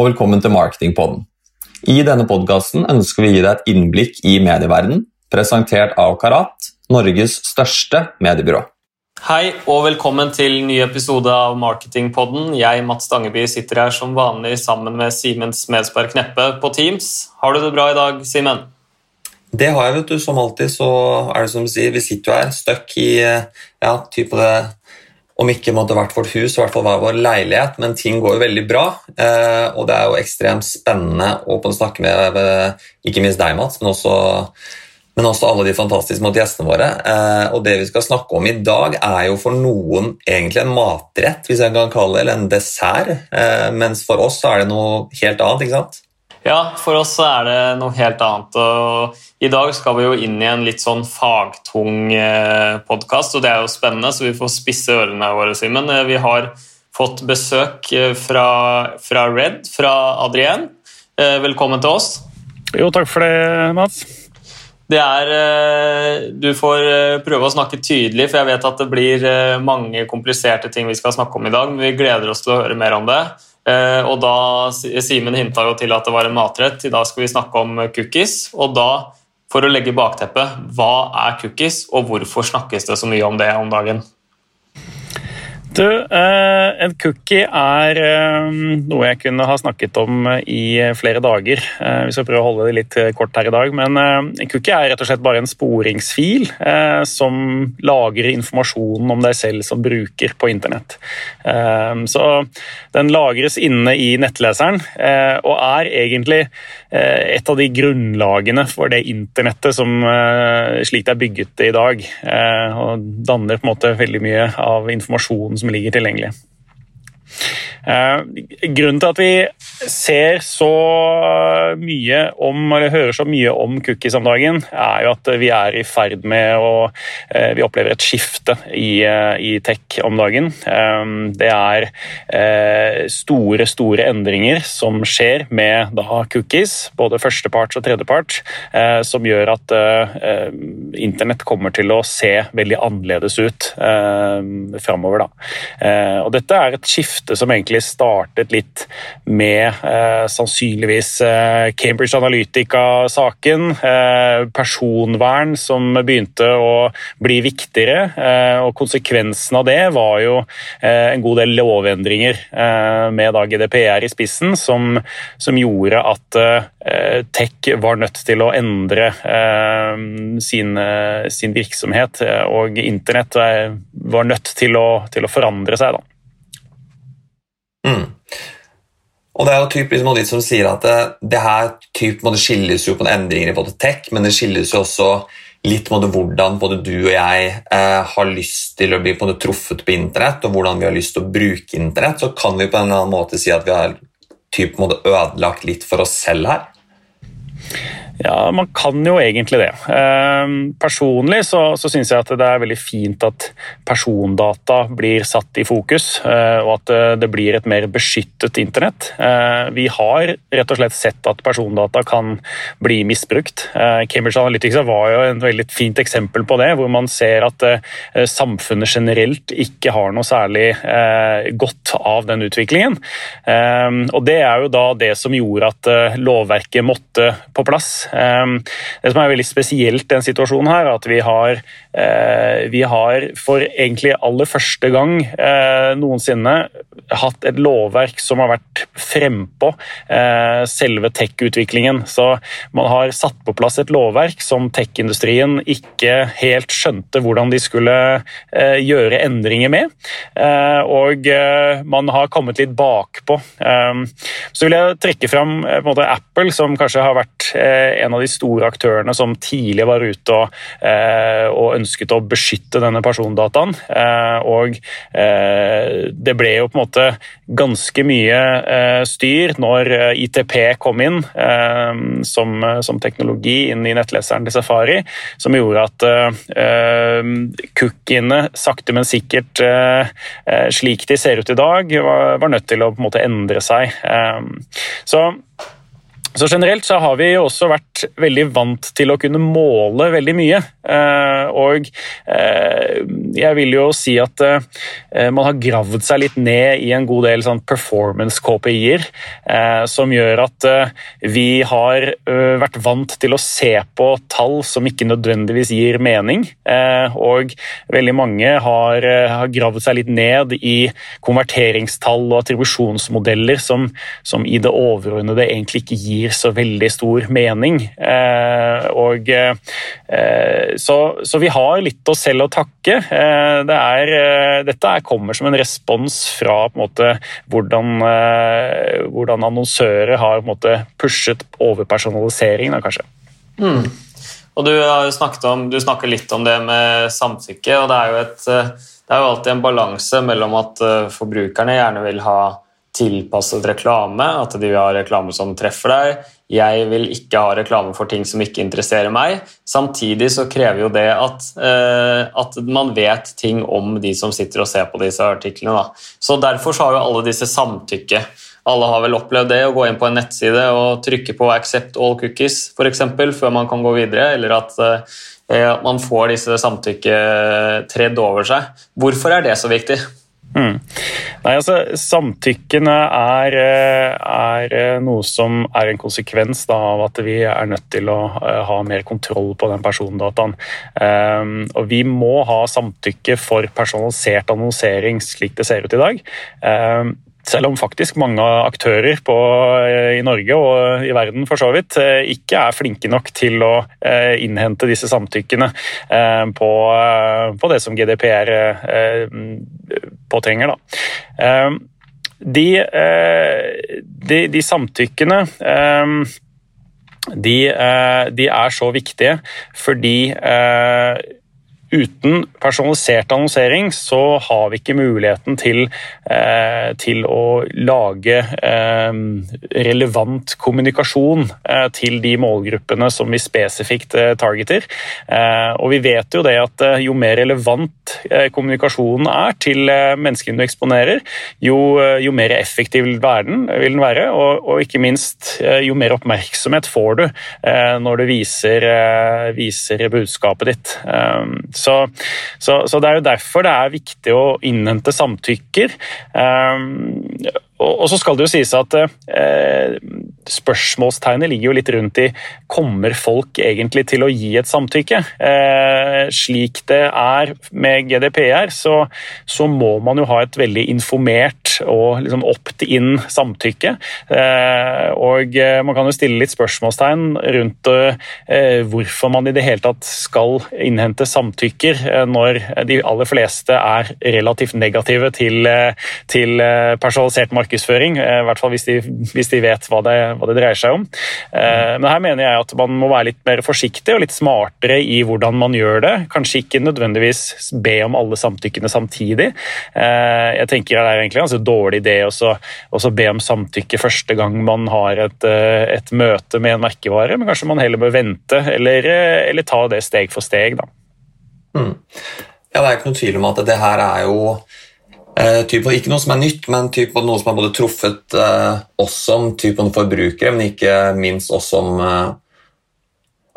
Og velkommen til Marketingpodden. I denne podkasten ønsker vi å gi deg et innblikk i medieverdenen, presentert av Karat, Norges største mediebyrå. Hei og velkommen til ny episode av Marketingpodden. Jeg, Mats Stangeby, sitter her som vanlig sammen med Simen Smedsberg Kneppe på Teams. Har du det bra i dag, Simen? Det har jeg, vet du. Som alltid så er det som du sier, vi sitter jo her støkk i ja, type det om ikke måtte hvert vårt hus, i hvert fall hver vår leilighet, men ting går jo veldig bra. Eh, og det er jo ekstremt spennende å snakke med ikke minst deg, Mats, men også, men også alle de fantastiske mot gjestene våre. Eh, og det vi skal snakke om i dag, er jo for noen egentlig en matrett, hvis jeg kan kalle det, eller en dessert. Eh, mens for oss er det noe helt annet, ikke sant? Ja, for oss er det noe helt annet. Og I dag skal vi jo inn i en litt sånn fagtung eh, podkast, og det er jo spennende, så vi får spisse ørene våre, Simen. Eh, vi har fått besøk eh, fra, fra Red, fra Adrien. Velkommen til oss. Jo, takk for det, Mats. Det er, du får prøve å snakke tydelig, for jeg vet at det blir mange kompliserte ting vi skal snakke om i dag, men vi gleder oss til å høre mer om det. Eh, og da, Simen hinta jo til at det var en matrett. I dag skal vi snakke om cookies. Og da, for å legge bakteppet, hva er cookies, og hvorfor snakkes det så mye om det om dagen? Du, eh, en cookie er eh, noe jeg kunne ha snakket om i flere dager. Eh, vi skal prøve å holde det litt kort her i dag. Men en cookie er rett og slett bare en sporingsfil som lagrer informasjonen om deg selv som bruker på internett. Så den lagres inne i nettleseren og er egentlig et av de grunnlagene for det internettet som slik det er bygget i dag. Og danner på en måte veldig mye av informasjonen som ligger tilgjengelig. Eh, grunnen til at vi ser så mye om, eller hører så mye om cookies om dagen, er jo at vi er i ferd med å eh, Vi opplever et skifte i, eh, i tech om dagen. Det er store, store endringer som skjer med da cookies, både førsteparts og tredjeparts, som gjør at internett kommer til å se veldig annerledes ut framover. Og dette er et skifte som egentlig startet litt med eh, sannsynligvis eh, Cambridge Analytica-saken. Eh, personvern som begynte å bli viktigere. Eh, og konsekvensen av det var jo eh, en god del lovendringer eh, med da GDPR i spissen, som, som gjorde at tech var nødt til å endre sin, sin virksomhet, og internett var nødt til å, til å forandre seg. da. Mm. Og det er jo typ liksom som sier at det, det her typ, måtte skilles jo på endringer i både tech, men det skilles jo også litt på hvordan både du og jeg eh, har lyst til å bli på truffet på internett, og hvordan vi har lyst til å bruke internett, så kan vi på en eller annen måte si at vi har typ, ødelagt litt for oss selv her. Ja, man kan jo egentlig det. Ehm, personlig så, så syns jeg at det er veldig fint at persondata blir satt i fokus, eh, og at eh, det blir et mer beskyttet internett. Eh, vi har rett og slett sett at persondata kan bli misbrukt. Cambridge Analytica var jo et veldig fint eksempel på det, hvor man ser at samfunnet generelt ikke har noe særlig godt av den utviklingen. Ehm, og Det er jo da det som gjorde at lovverket måtte på plass. Ehm, det som er veldig spesielt i den situasjonen, her, er at vi har, vi har for egentlig aller første gang eh, noensinne hatt et lovverk som har vært frempå eh, selve tech-utviklingen. Så man har satt på plass et lovverk som tech-industrien ikke helt skjønte hvordan de skulle gjøre endringer med. Og man har kommet litt bakpå. Så vil jeg trekke fram Apple, som kanskje har vært en av de store aktørene som tidlig var ute og, eh, og ønsket å beskytte denne persondataen. Eh, og eh, det ble jo på en måte ganske mye styr når ITP kom inn som, teknologi inn i nettleseren til Safari, som gjorde at cookiene sakte, men sikkert, slik de ser ut i dag, var nødt til å på en måte endre seg. Så så generelt så har vi også vært veldig vant til å kunne måle veldig mye. Eh, og eh, jeg vil jo si at eh, man har gravd seg litt ned i en god del sånn performance-KPI-er, som gjør at vi har vært vant til å se på tall som ikke nødvendigvis gir mening. Og veldig mange har, har gravd seg litt ned i konverteringstall og attribusjonsmodeller som, som i det overordnede egentlig ikke gir gir så veldig stor mening. Eh, og, eh, så, så, vi har litt oss selv å takke. Eh, det er, dette kommer som en respons fra en måte, hvordan, hvordan, annonsører har måte, pushet overpersonalisering, da, kanskje. Mm. Og du om, du snakker litt om det med samtykke. og Det er jo, et, det er jo alltid en balanse mellom at forbrukerne gjerne vil ha tilpasset reklame, at de vil ha reklame som treffer deg. Jeg vil ikke ha reklame for ting som ikke interesserer meg. Samtidig så krever jo det at, eh, at man vet ting om de som sitter og ser på disse artiklene. Da. Så Derfor så har jo alle disse samtykke. Alle har vel opplevd det, å gå inn på en nettside og trykke på 'accept all cookies' for eksempel, før man kan gå videre, eller at eh, man får disse samtykke tredd over seg. Hvorfor er det så viktig? Mm. Nei, altså, Samtykkene er, eh, er, eh, noe som er en konsekvens da, av at vi er nødt til å uh, ha mer kontroll på den persondataen. Um, og Vi må ha samtykke for personalisert annonsering slik det ser ut i dag. Um, selv om faktisk mange aktører på, eh, i Norge og i verden for så vidt eh, ikke er flinke nok til å eh, innhente disse samtykkene på, på det som GDPR påtrenger. De, de, de samtykkene de, de, er så viktige fordi uten personalisert annonsering så har vi ikke muligheten til, eh, til å lage eh, relevant kommunikasjon eh, til de målgruppene som vi spesifikt eh, targeter. Eh, og vi vet jo det at eh, jo mer relevant kommunikasjonen er til menneskene du eksponerer, jo, jo, mer effektiv vil den være, og, og, ikke minst jo mer oppmerksomhet får du når du viser, viser budskapet ditt. Så, så, så, det er jo derfor det er viktig å innhente samtykker. Um, og, så skal det jo sies at eh, spørsmålstegnet ligger jo litt rundt i kommer folk egentlig til å gi et samtykke. Eh, slik det er med GDPR, så, så, må man jo ha et veldig informert og liksom opt-in samtykke. Eh, og eh, man kan jo stille litt spørsmålstegn rundt eh, hvorfor man i det hele tatt skal innhente samtykker eh, når de aller fleste er relativt negative til, til personalisert marked markedsføring. Eh, I hvert fall hvis de, hvis de vet hva det, hva det, dreier seg om. Eh, men her mener jeg at man må være litt mer forsiktig og litt smartere i hvordan man gjør det. Kanskje ikke nødvendigvis be om alle samtykkene samtidig. Eh, jeg tenker det er egentlig en altså dårlig idé å be om samtykke første gang man har et, et, møte med en merkevare, men kanskje man heller bør vente eller, eller ta det steg for steg. da. Mm. Ja, Det er ikke noen tvil om at det her er jo Eh, ikke noe som er nytt, men type, noe som har både truffet eh, oss som forbrukere, men ikke minst oss som eh,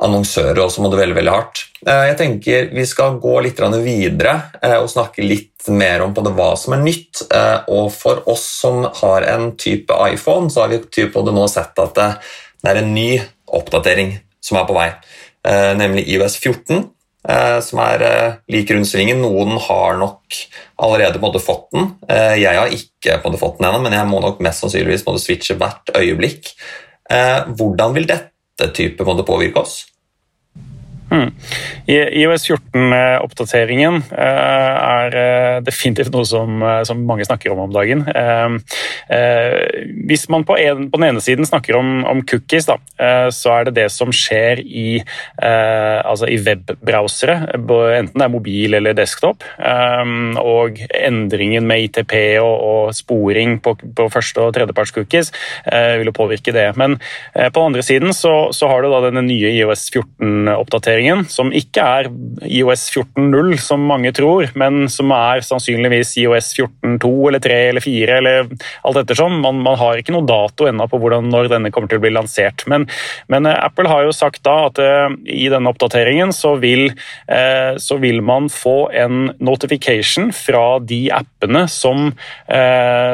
annonsører også må det veldig, veldig hardt. Eh, jeg tenker Vi skal gå litt videre eh, og snakke litt mer om både hva som er nytt. Eh, og For oss som har en type iPhone, så har vi type nå sett at det er en ny oppdatering som er på vei, nemlig IOS 14. Eh, som er eh, lik rundsvingen. Noen har nok allerede på fått den. Eh, jeg har ikke på fått den ennå, men jeg må nok mest sannsynligvis må switche hvert øyeblikk. Hvordan vil dette type måte påvirke oss? Mm. IOS 14-oppdateringen eh, er eh, definitivt noe som, eh, som, mange snakker om om dagen. Hvis man på, en, på den ene siden snakker om, om, cookies, da, så er det det som skjer i, altså i webbrowsere, enten det er mobil eller desktop. Og endringen med ITP og, og sporing på, på første- og tredjeparts cookies vil jo påvirke det. Men på den andre siden så, så har du da denne nye IOS 14-oppdateringen oppdateringen, som ikke er IOS 14.0 som mange tror, men som er sannsynligvis IOS 14.2 eller 3 eller 4 eller alt ettersom. Man, man har ikke noe dato ennå på hvordan, når denne kommer til å bli lansert. Men, men Apple har jo sagt da at i denne oppdateringen så vil, så vil man få en notification fra de appene som,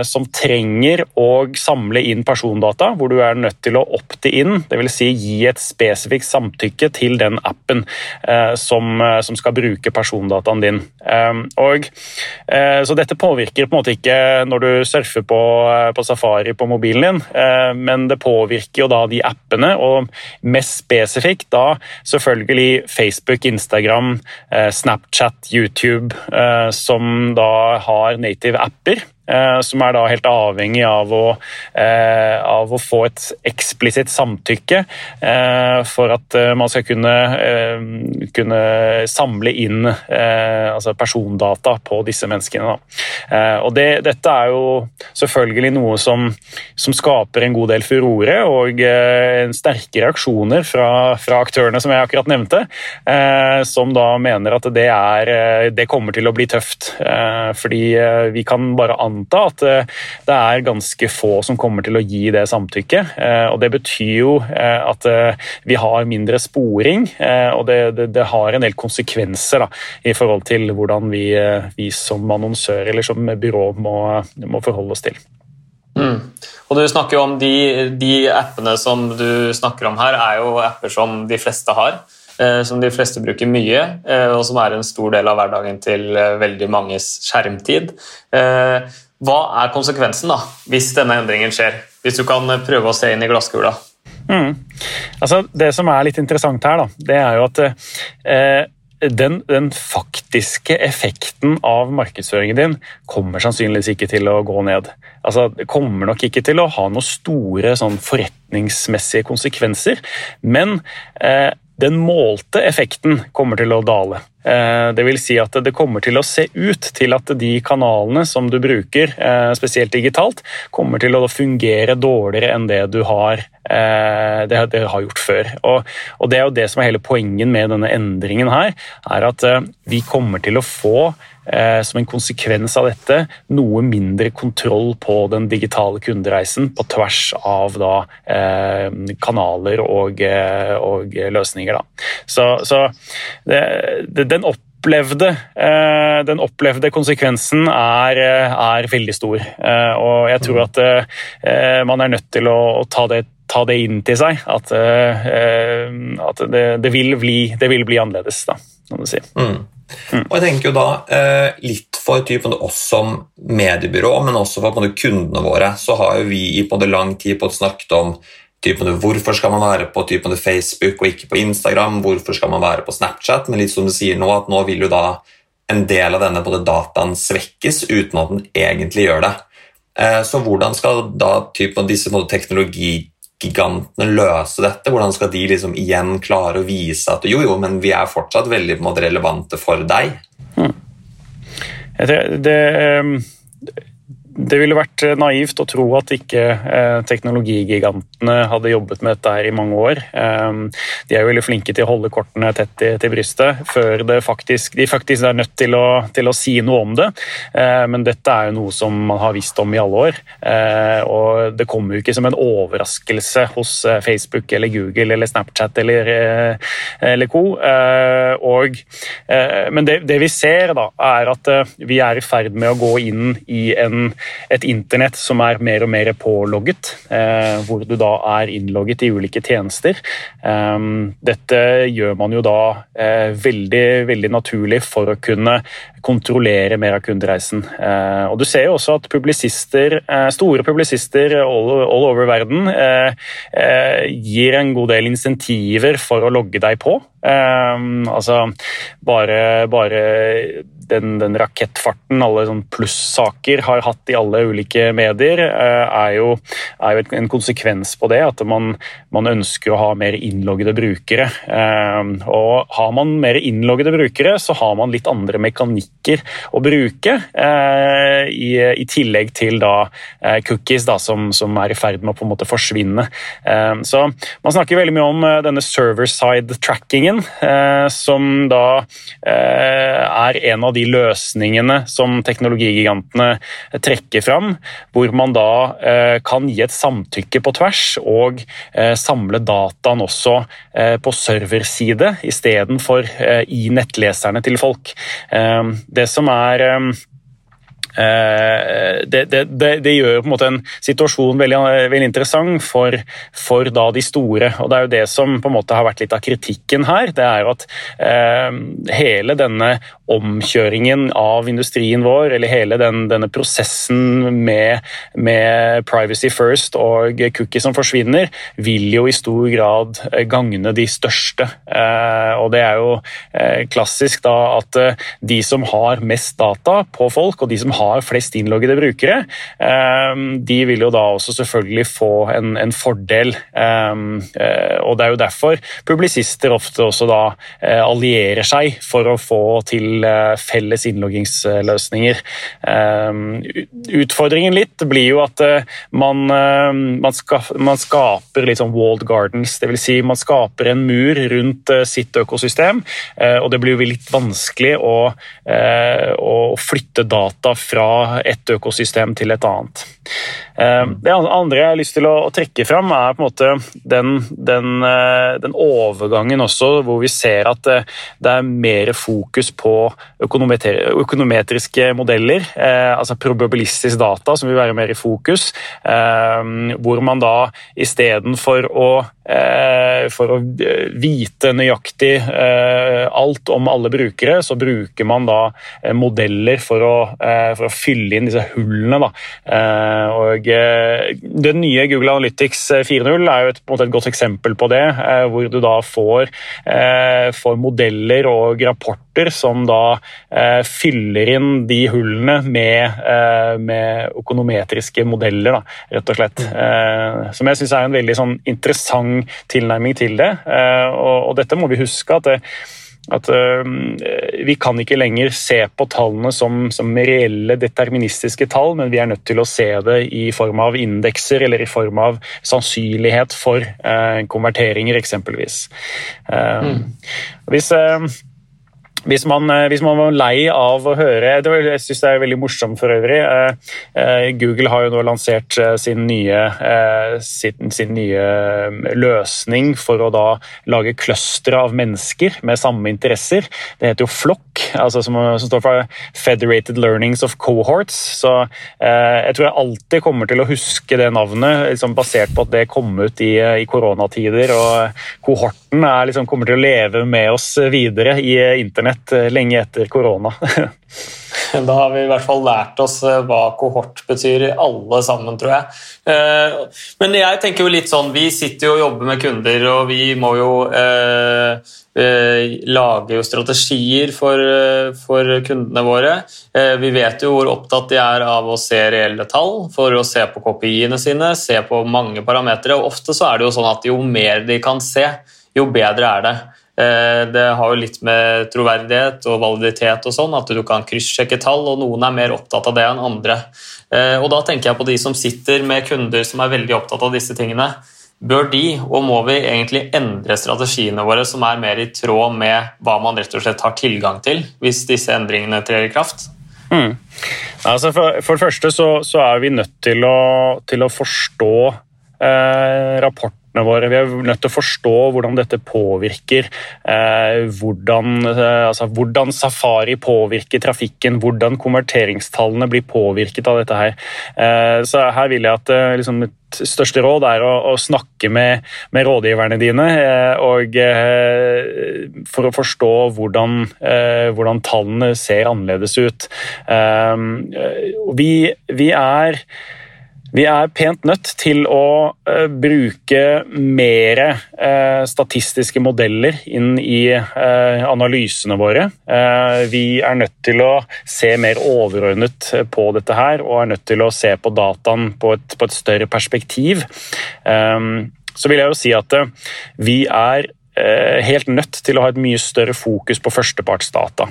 som trenger å samle inn persondata, hvor du er nødt til å opte inn, dvs. Si gi et spesifikt samtykke til den appen eh, som, eh, som, skal bruke persondataen din. Eh, og, eh, så dette påvirker på en måte ikke når du surfer på, på Safari på mobilen din, men det påvirker jo da de appene, og mest spesifikt da selvfølgelig Facebook, Instagram, Snapchat, YouTube, som da har native apper. Eh, som er da helt avhengig av å, eh, av å få et eksplisitt samtykke eh, for at man skal kunne, kunne samle inn altså persondata på disse menneskene. Og det, dette er jo selvfølgelig noe som, som, skaper en god del furore og sterke reaksjoner fra, fra, aktørene som jeg akkurat nevnte, som da mener at det, er, det kommer til å bli tøft. Fordi vi kan bare anta anta at eh, det er ganske få som kommer til å gi det samtykket. Eh, og Det betyr jo eh, at vi har mindre sporing, og det, det, det har en del konsekvenser da, i forhold til hvordan vi, vi som annonsør eller som byrå må, må forholde oss til. Mm. Og du snakker jo om de, de, appene som du snakker om her, er jo apper som de fleste har. Som de fleste bruker mye, og som er en stor del av hverdagen til veldig manges skjermtid. Hva er konsekvensen da, hvis denne endringen skjer? Hvis du kan prøve å se inn i glasskula. Mm. Altså, det som er litt interessant her, da, det er jo at eh, den, den, faktiske effekten av markedsføringen din kommer sannsynligvis ikke til å gå ned. Altså, det kommer nok ikke til å ha noen store sånn, forretningsmessige konsekvenser, men eh, den målte effekten kommer til å dale. Eh, det vil si at det kommer til å se ut til at de kanalene som du bruker, eh, spesielt digitalt, kommer til å fungere dårligere enn det du har, eh, det, har gjort før. Og, Det er jo det som er hele poenget med denne endringen her, er at vi kommer til å få som en konsekvens av dette noe mindre kontroll på den digitale kundereisen på tvers av da, kanaler og, og løsninger. Da. Så, så det, det, den opplevde, eh, den opplevde konsekvensen er, eh, er, veldig stor. Eh, og jeg tror at man er nødt til å, ta det ta det inn til seg. At, at det, det, vil bli, det, vil bli, annerledes, da, kan du si. Mm. Mm. Og jeg tenker jo da Litt for typen, oss som mediebyrå, men også for kundene våre, så har jo vi i lang tid på snakket om typen, hvorfor skal man være på typen, Facebook og ikke på Instagram? Hvorfor skal man være på Snapchat? Men litt som du sier nå, at nå vil jo da en del av denne både dataen svekkes uten at den egentlig gjør det. Eh, så hvordan skal da typen, disse teknologigigantene løse dette? Hvordan skal de liksom igjen klare å vise at jo, jo, men vi er fortsatt veldig relevante for deg? Hmm. Det, det, ehm, det ville vært eh, naivt å tro at ikke eh, teknologigigantene hadde jobbet med dette her i mange år. Eh, de er jo veldig flinke til å holde kortene tett til brystet før faktisk, de faktisk er nødt til å, til å, si noe om det. Men dette er jo noe som man har visst om i alle år. Og det kommer jo ikke som en overraskelse hos Facebook eller Google eller Snapchat eller, eller co. Og, men det, det vi ser, da, er at vi er i ferd med å gå inn i en et internett som er mer og mer pålogget, eh, hvor du da er innlogget i ulike tjenester. Eh, dette gjør man jo da eh, veldig, veldig naturlig for å kunne kontrollere mer av kundereisen. Og Du ser jo også at publisister, store publisister all, over verden gir en god del insentiver for å logge deg på. altså bare, bare den, den rakettfarten alle sånn plussaker har hatt i alle ulike medier, eh, er jo, er jo, en konsekvens på det. At man, man ønsker å ha mer innloggede brukere. Eh, og har man mer innloggede brukere, så har man litt andre mekanikk liker å bruke, i, i, tillegg til da cookies da, som, som, er i ferd med å på en måte forsvinne. Så Man snakker veldig mye om denne server-side trackingen, som da er en av de løsningene som teknologigigantene trekker fram, hvor man da kan gi et samtykke på tvers og samle dataen også på serverside istedenfor i nettleserne til folk. Det som er Eh, det, det, det, det, gjør på en måte en situasjon veldig, veldig interessant for, for, de store. og Det er jo det som på en måte har vært litt av kritikken her. det er jo at eh, Hele denne omkjøringen av industrien vår, eller hele den, denne prosessen med, med, privacy first og cookie som forsvinner, vil jo i stor grad gagne de største. Eh, og Det er jo eh, klassisk da at eh, de som har mest data på folk, og de som har har flest innloggede brukere, ehm, de vil jo da også selvfølgelig få en, en fordel. Ehm, eh, og Det er jo derfor publisister ofte også da eh, allierer seg for å få til eh, felles innloggingsløsninger. Ehm, utfordringen litt blir jo at man, man, skaper litt sånn walled gardens, dvs. Si man skaper en mur rundt sitt økosystem, og det blir jo litt vanskelig å, å flytte data fra et økosystem til et annet. Eh, det andre jeg har lyst til å trekke fram, er på en måte den, den, eh, den overgangen også, hvor vi ser at eh, det er mer fokus på økonometriske modeller, altså probabilistisk data, som vil være mer i fokus, hvor man da istedenfor å for å vite nøyaktig alt om alle brukere, så bruker man da modeller for å, for å fylle inn disse hullene. Da. Eh, og eh, Den nye Google Analytics 4.0 eh, er jo et, et, godt eksempel på det, hvor du da får, får modeller og rapporter som da fyller inn de hullene med, med økonometriske modeller, da, rett og slett. Som jeg syns er en veldig sånn, interessant tilnærming til det. Og, og dette må vi huske at det, at uh, Vi kan ikke lenger se på tallene som, som, reelle deterministiske tall, men vi er nødt til å se det i form av indekser eller i form av sannsynlighet for uh, konverteringer, eksempelvis. Uh, mm. Hvis hvis man, eh, hvis man, var lei av å høre Jeg syns det er veldig morsomt for øvrig. Eh, eh, Google har jo nå lansert sin nye, sin, sin nye løsning for å da lage clustere av mennesker med samme interesser. Det heter jo Flock, altså som, som, står for Federated Learnings of Cohorts. Så jeg tror jeg alltid kommer til å huske det navnet, liksom basert på at det kom ut i, i koronatider. og Kohorten liksom, kommer til å leve med oss videre i internett internett eh, lenge etter korona. da har vi i hvert fall lært oss eh, hva kohort betyr, alle sammen, tror jeg. Eh, men jeg tenker jo litt sånn, vi sitter jo og jobber med kunder, og vi må jo lage jo strategier for, for, kundene våre. Vi vet jo hvor opptatt de er av å se reelle tall, for å se på kopiene sine, se på mange parametere. og Ofte så er det jo sånn at jo mer de kan se, jo bedre er det. Eh, det har jo litt med troverdighet og validitet og sånn, at du kan kryssjekke tall, og noen er mer opptatt av det enn andre. Eh, og Da tenker jeg på de som sitter med kunder som er veldig opptatt av disse tingene. Bør de, og må vi egentlig endre strategiene våre som er mer i tråd med hva man rett og slett har tilgang til, hvis disse endringene trer i kraft? Mm. Altså for, for, det første så, så, er vi nødt til å, til å forstå eh, rapport rapportene våre. Vi er nødt til å forstå hvordan dette påvirker eh, hvordan, eh, altså, hvordan, Safari påvirker trafikken, hvordan konverteringstallene blir påvirket av dette her. Eh, så her vil jeg at eh, liksom, mitt største råd er å, å snakke med, med, rådgiverne dine eh, og, eh, for å forstå hvordan, hvordan, tallene ser annerledes ut. vi, vi er vi er pent nødt til å uh, bruke mer uh, statistiske modeller inn i uh, analysene våre. vi er nødt til å se mer overordnet på dette her, og er nødt til å se på dataen på et, på et større perspektiv. så vil jeg jo si at vi er helt nødt til å ha et mye større fokus på førstepartsdata.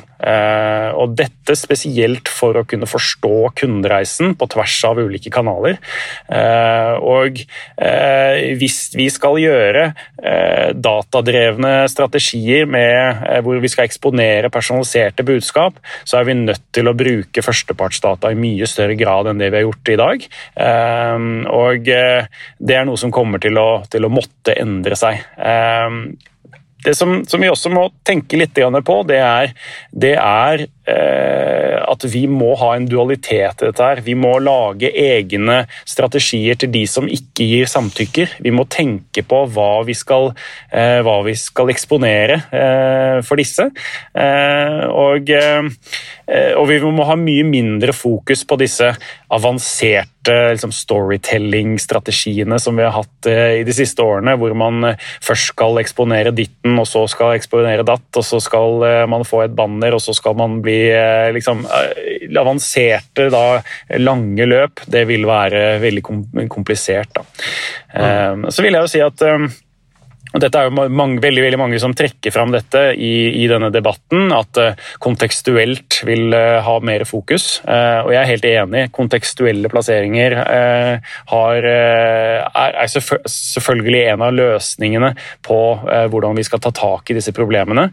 Og dette spesielt for å kunne forstå kundereisen på tvers av ulike kanaler. Og hvis vi skal gjøre datadrevne strategier med, hvor vi skal eksponere personaliserte budskap, så er vi nødt til å bruke førstepartsdata i mye større grad enn det vi har gjort i dag. Og det er noe som kommer til å, til å måtte endre seg. Det som, som, vi også må tenke litt på, det er, det er eh, at vi må ha en dualitet i dette. her. Vi må lage egne strategier til de som ikke gir samtykker. Vi må tenke på hva vi skal, eh, hva vi skal eksponere eh, for disse. Eh, og, eh, og, vi må ha mye mindre fokus på disse avanserte liksom, storytelling-strategiene som vi har hatt eh, i de siste årene, hvor man først skal eksponere ditten, og så skal eksponere datt, og så skal man få et banner, og så skal man bli liksom Eh, avanserte, da, lange løp, det vil være veldig komplisert. Da. Mm. Så vil jeg jo si at eh, dette er jo mange, veldig, veldig mange som trekker fram dette i, i denne debatten, at uh, kontekstuelt vil uh, ha mer fokus. Uh, og jeg er helt enig. Kontekstuelle plasseringer har, er, er, selvfølgelig en av løsningene på hvordan vi skal ta tak i disse problemene.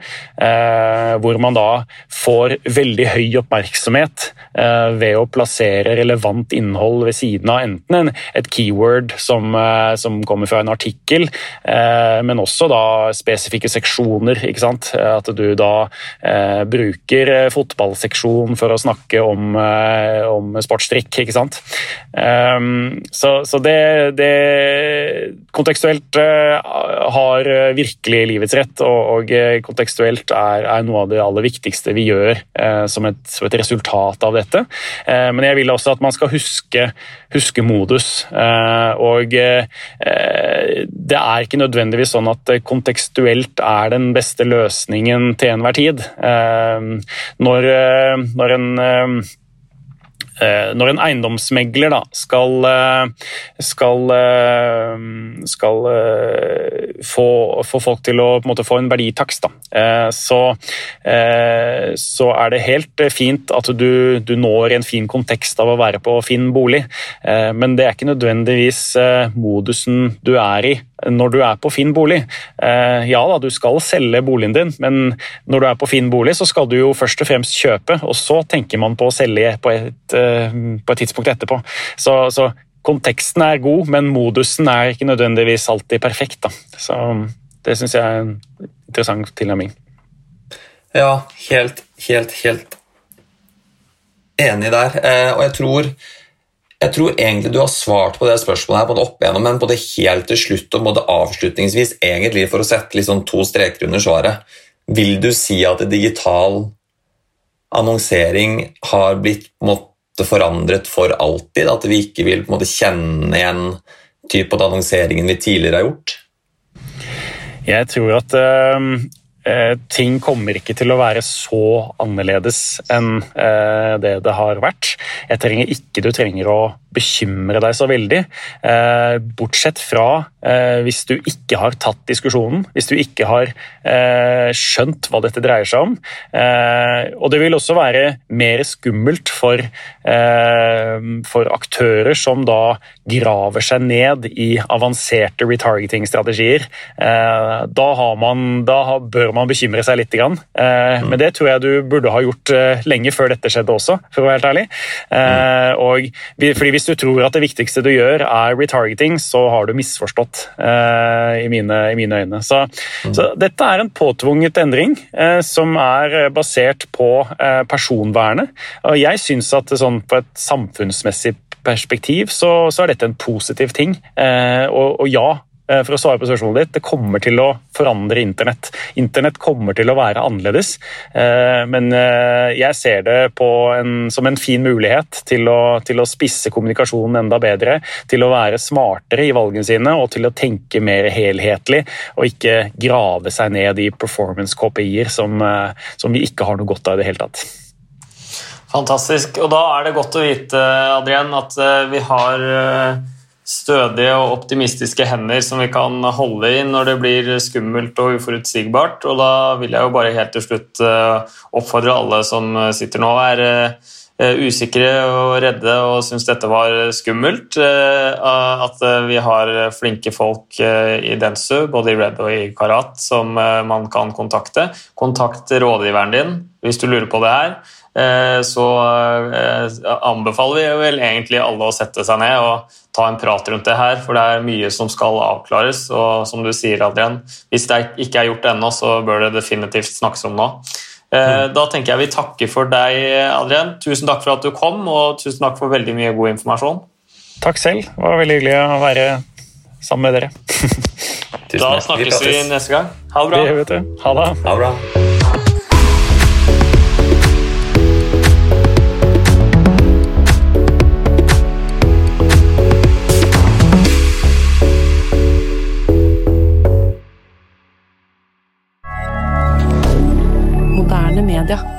hvor man da får veldig høy oppmerksomhet ved å plassere relevant innhold ved siden av enten et keyword som, som kommer fra en artikkel, men også da spesifikke seksjoner. ikke sant? At du da eh, bruker fotballseksjonen fotballseksjon for å snakke om, eh, om sportsdrikk, ikke sant. Um, så, så det, det, Kontekstuelt eh, har virkelig livets rett, og, og kontekstuelt er, er, noe av det aller viktigste vi gjør eh, som, et, som, et, resultat av dette. Eh, men jeg vil også at man skal huske, huske modus. og det er ikke nødvendigvis sånn at kontekstuelt er den beste løsningen til enhver tid. Eh, når, eh, når en eh, når en eiendomsmegler da, skal, skal, skal få, få, folk til å på en måte, få en verditakst, da, så, så, er det helt fint at du, du, når en fin kontekst av å være på Finn bolig, men det er ikke nødvendigvis modusen du er i når du er på Finn bolig. Eh, ja da, du skal selge boligen din, men når du er på Finn bolig, så skal du jo først og fremst kjøpe, og så tenker man på å selge på et, eh, på et tidspunkt etterpå. Så, så, konteksten er god, men modusen er ikke nødvendigvis alltid perfekt. Da. Så det syns jeg er en interessant tilnærming. Ja, helt, helt, helt enig der. Eh, og jeg tror jeg tror egentlig du har svart på det spørsmålet her, både opp igjennom, men både helt til slutt og både avslutningsvis, egentlig for å sette liksom to streker under svaret. Vil du si at digital annonsering har blitt måte, forandret for alltid? At vi ikke vil måte, kjenne igjen typen annonseringen vi tidligere har gjort? Jeg tror at uh, ting kommer ikke til å være så annerledes enn uh, det det har vært. Jeg trenger ikke du trenger å bekymre deg så veldig. Eh, bortsett fra eh, hvis du ikke har tatt diskusjonen, hvis du ikke har eh, skjønt hva dette dreier seg om. Og det vil også være mer skummelt for, for aktører som da graver seg ned i avanserte retargeting-strategier. Da, da, bør man bekymre seg litt. Men det tror jeg du burde ha gjort lenge før dette skjedde også, for å være helt ærlig. Og fordi hvis hvis du tror at det viktigste du gjør er retargeting, så har du misforstått eh, i, mine, i, mine, øyne. Så, mm. så, dette er en påtvunget endring eh, som er basert på eh, personvernet. Og jeg syns at sånn, på et samfunnsmessig perspektiv så, så, er dette en positiv ting. og, og ja, Eh, for å svare på spørsmålet ditt, det kommer til å forandre internett. Internett kommer til å være annerledes, eh, men eh, jeg ser det en, som en fin mulighet til å, til å, spisse kommunikasjonen enda bedre, til å være smartere i valgene sine og til å tenke mer helhetlig, og ikke grave seg ned i performance-KPI-er som, som vi ikke har noe godt av i det hele tatt. Fantastisk. Og da er det godt å vite, Adrian, at vi har stødige og optimistiske hender som vi kan holde i når det blir skummelt og uforutsigbart. Og da vil jeg jo bare helt til slutt eh, oppfordre alle som sitter nå og er eh, usikre og redde og syns dette var skummelt, at vi har flinke folk i Densu, både i Red og i Karat, som man kan kontakte. Kontakt rådgiveren din hvis du lurer på det her. Eh, så eh, anbefaler vi vel egentlig alle å sette seg ned og ta en prat rundt det her, for det er mye som skal avklares. Og som du sier, Adrian, hvis det ikke er gjort ennå, så bør det definitivt snakkes om nå. Eh, da tenker jeg vi takker for deg, Adrian. Tusen takk for at du kom, og tusen takk for veldig mye god informasjon. Takk selv. Det var veldig hyggelig å være sammen med dere. da snakkes vi neste gang. Ha det bra. Det, vet du. Ha det. Ha det bra. Calendar.